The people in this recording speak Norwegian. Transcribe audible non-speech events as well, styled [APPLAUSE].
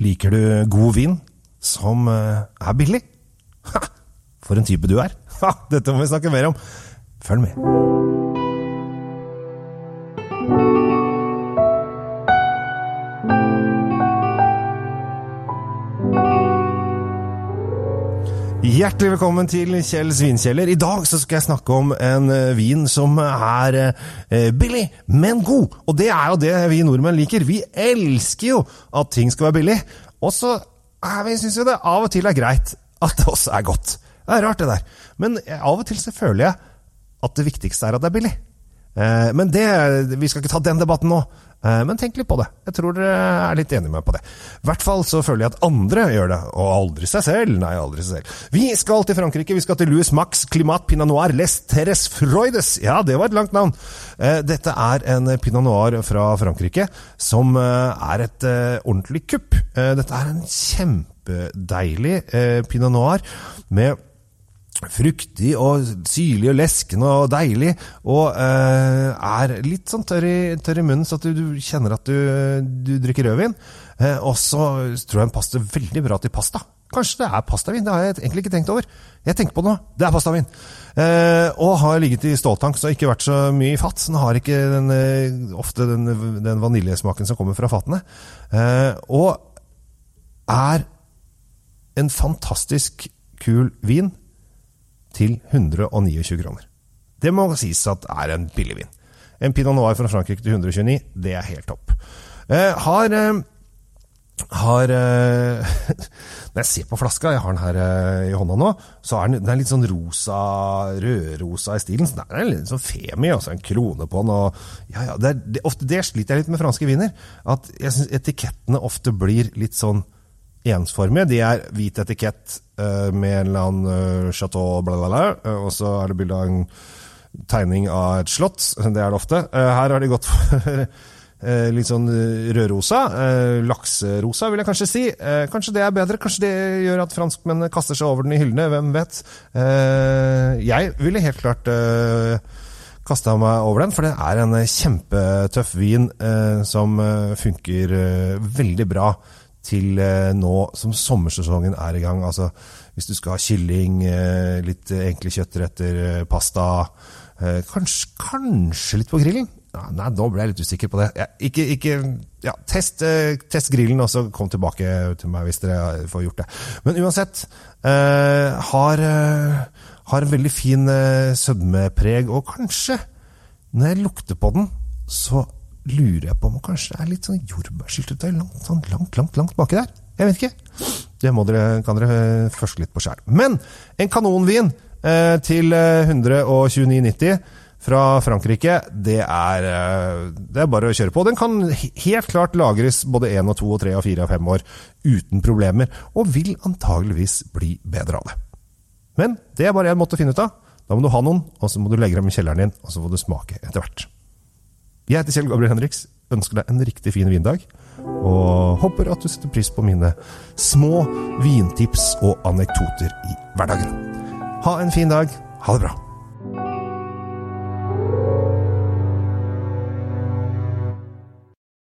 Liker du god vin som eh, er billig? Ha, [LAUGHS] for en type du er! [LAUGHS] Ha, dette må vi snakke mer om. Følg med. Hjertelig velkommen til Kjells vinkjeller. I dag så skal jeg snakke om en eh, vin som er eh, billig, men god. Og det er jo det vi nordmenn liker. Vi elsker jo at ting skal være billig. Og så syns vi det av og til er greit at det også er godt. Det er rart, det der. Men eh, av og til så føler jeg at det viktigste er at det er billig. Eh, Men det, vi skal ikke ta den debatten nå. Eh, Men tenk litt på det. Jeg tror dere er litt enige med meg på det. I hvert fall så føler jeg at andre gjør det, og aldri seg selv. Nei, aldri seg selv. Vi skal til Frankrike. Vi skal til Louis Max Climat Pinot Noir Les Terres Freudes. Ja, det var et langt navn. Eh, Dette er en Pinot Noir fra Frankrike som er et ordentlig kupp. Dette er en kjempedeilig Pinot Noir med fruktig og syrlig og leskende og deilig, og eh, er litt sånn tørr i, tørr i munnen, så at du, du kjenner at du, du drikker rødvin. Eh, og så tror jeg den passer veldig bra til pasta. Kanskje det er pastavin, det har jeg egentlig ikke tenkt over. Jeg tenker på det nå, det er pastavin. Eh, og har ligget i ståltank, så ikke vært så mye i fat. Så den har ikke den, eh, ofte den, den vaniljesmaken som kommer fra fatene. Eh, og er en fantastisk kul vin til 129 kroner. Det må sies at er en billig vin. En pinot noir fra Frankrike til 129, det er helt topp. Eh, har eh, har eh, [LAUGHS] Når jeg ser på flaska, jeg har den her eh, i hånda nå, så er den, den er litt sånn rosa, rødrosa i stilen. Så den er litt sånn femi, og så en krone på den. Og, ja, ja, det, er, det, ofte, det sliter jeg litt med franske viner. At jeg syns etikettene ofte blir litt sånn ensformige. De er hvit etikett eh, med en eller annen eh, chateau, bla, bla, bla, eh, og så er det bilde av en tegning av et slott. [LAUGHS] Det er det ofte. Her har de gått for [LAUGHS] litt sånn rødrosa. Lakserosa, vil jeg kanskje si. Kanskje det er bedre. Kanskje det gjør at franskmennene kaster seg over den i hyllene. Hvem vet. Jeg ville helt klart kasta meg over den, for det er en kjempetøff vin som funker veldig bra til eh, nå som sommersesongen er i gang. Altså hvis du skal ha kylling, eh, litt enkle kjøttretter, eh, pasta, kanskje, kanskje litt på grillen. Ja, nei, nå ble jeg litt usikker på det. Ja, ikke, ikke ja, test, test grillen, og så kom tilbake til meg hvis dere får gjort det. Men uansett, eh, har, har en veldig fin eh, sødmepreg, og kanskje, når jeg lukter på den, så lurer jeg på om kanskje det er litt sånn jordbærsyltetøy langt, sånn langt, langt, langt baki der. Jeg vet ikke. Det dere, kan dere forske litt på sjøl. Men en kanonvin eh, til eh, 129,90 fra Frankrike, det er, eh, det er bare å kjøre på. Den kan helt klart lagres både 1 og 2 og 3 og 4 og 5 år uten problemer, og vil antageligvis bli bedre av det. Men det er bare én måte å finne ut av. Da må du ha noen, og så må du legge dem i kjelleren din, og så får du smake etter hvert. Jeg heter Kjell Gabriel Henriks, ønsker deg en riktig fin vindag, og håper at du setter pris på mine små vintips og anekdoter i hverdagen. Ha en fin dag. Ha det bra.